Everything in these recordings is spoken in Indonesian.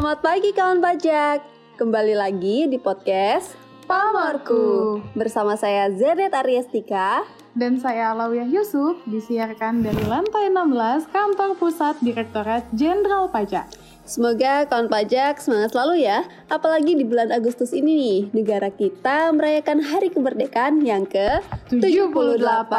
Selamat pagi kawan pajak. Kembali lagi di podcast Pamarku bersama saya Zedet Ariestika dan saya Alawiyah Yusuf disiarkan dari lantai 16 kantor pusat Direktorat Jenderal Pajak. Semoga kawan pajak semangat selalu ya, apalagi di bulan Agustus ini nih, negara kita merayakan Hari Kemerdekaan yang ke-78.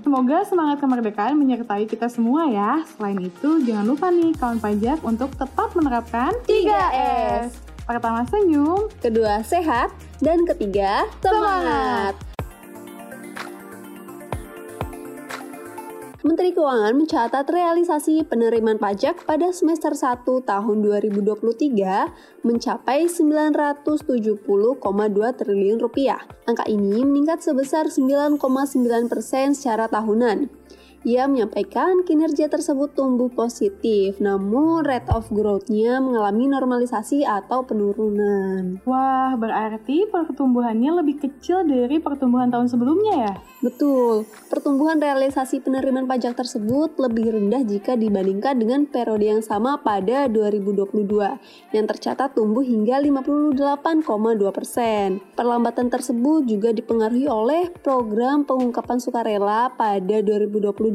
Semoga semangat kemerdekaan menyertai kita semua ya. Selain itu, jangan lupa nih kawan pajak untuk tetap menerapkan 3S. Pertama senyum, Kedua sehat, dan ketiga semangat. Menteri Keuangan mencatat realisasi penerimaan pajak pada semester 1 tahun 2023 mencapai 970,2 triliun rupiah. Angka ini meningkat sebesar 9,9 persen secara tahunan. Ia menyampaikan kinerja tersebut tumbuh positif, namun rate of growth-nya mengalami normalisasi atau penurunan. Wah, berarti pertumbuhannya lebih kecil dari pertumbuhan tahun sebelumnya ya? Betul, pertumbuhan realisasi penerimaan pajak tersebut lebih rendah jika dibandingkan dengan periode yang sama pada 2022, yang tercatat tumbuh hingga 58,2 persen. Perlambatan tersebut juga dipengaruhi oleh program pengungkapan sukarela pada 2022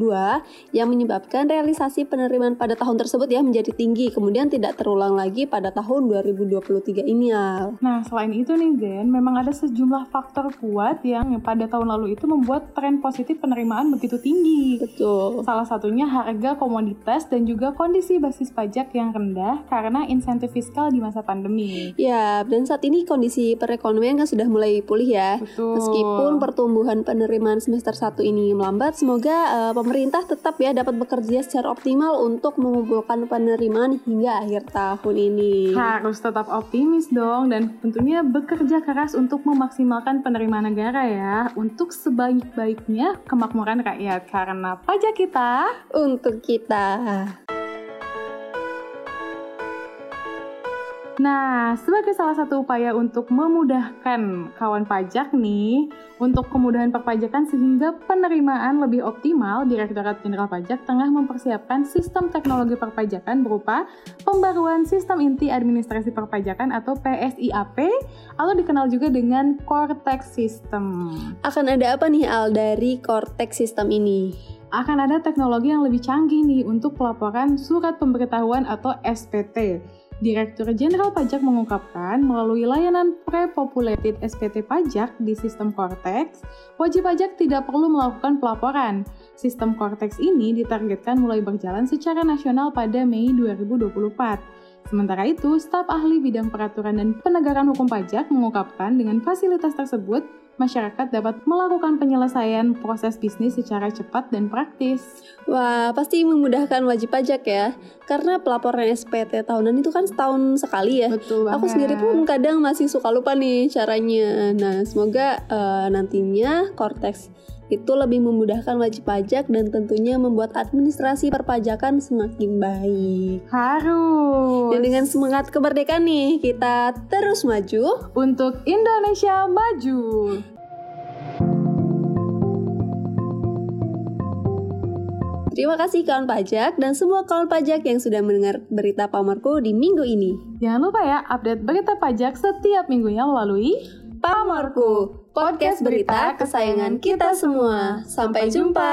yang menyebabkan realisasi penerimaan pada tahun tersebut ya menjadi tinggi kemudian tidak terulang lagi pada tahun 2023 ini Al. Nah, selain itu nih Zen, memang ada sejumlah faktor kuat yang pada tahun lalu itu membuat tren positif penerimaan begitu tinggi. Betul. Salah satunya harga komoditas dan juga kondisi basis pajak yang rendah karena insentif fiskal di masa pandemi. Ya, dan saat ini kondisi perekonomian kan sudah mulai pulih ya. Betul. Meskipun pertumbuhan penerimaan semester 1 ini melambat, semoga uh, pemerintah tetap ya dapat bekerja secara optimal untuk mengumpulkan penerimaan hingga akhir tahun ini. Harus tetap optimis dong dan tentunya bekerja keras untuk memaksimalkan penerimaan negara ya untuk sebaik-baiknya kemakmuran rakyat karena pajak kita untuk kita. Nah, sebagai salah satu upaya untuk memudahkan kawan pajak nih, untuk kemudahan perpajakan sehingga penerimaan lebih optimal, Direktorat Jenderal Pajak tengah mempersiapkan sistem teknologi perpajakan berupa pembaruan Sistem Inti Administrasi Perpajakan atau PSIAP, atau dikenal juga dengan Cortex System. Akan ada apa nih Al dari Cortex System ini? Akan ada teknologi yang lebih canggih nih untuk pelaporan surat pemberitahuan atau SPT Direktur Jenderal Pajak mengungkapkan, melalui layanan pre-populated SPT pajak di sistem Cortex, wajib pajak tidak perlu melakukan pelaporan. Sistem Cortex ini ditargetkan mulai berjalan secara nasional pada Mei 2024. Sementara itu, staf ahli bidang peraturan dan penegakan hukum pajak mengungkapkan dengan fasilitas tersebut, masyarakat dapat melakukan penyelesaian proses bisnis secara cepat dan praktis. Wah, pasti memudahkan wajib pajak ya. Karena pelaporan SPT tahunan itu kan setahun sekali ya. Betul banget. Aku sendiri pun kadang masih suka lupa nih caranya. Nah, semoga uh, nantinya Cortex itu lebih memudahkan wajib pajak dan tentunya membuat administrasi perpajakan semakin baik. Harus. Dan dengan semangat kemerdekaan nih, kita terus maju untuk Indonesia maju. Terima kasih kawan pajak dan semua kawan pajak yang sudah mendengar berita pamarku di minggu ini. Jangan lupa ya update berita pajak setiap minggunya melalui Pamarku, podcast berita kesayangan kita semua. Sampai jumpa.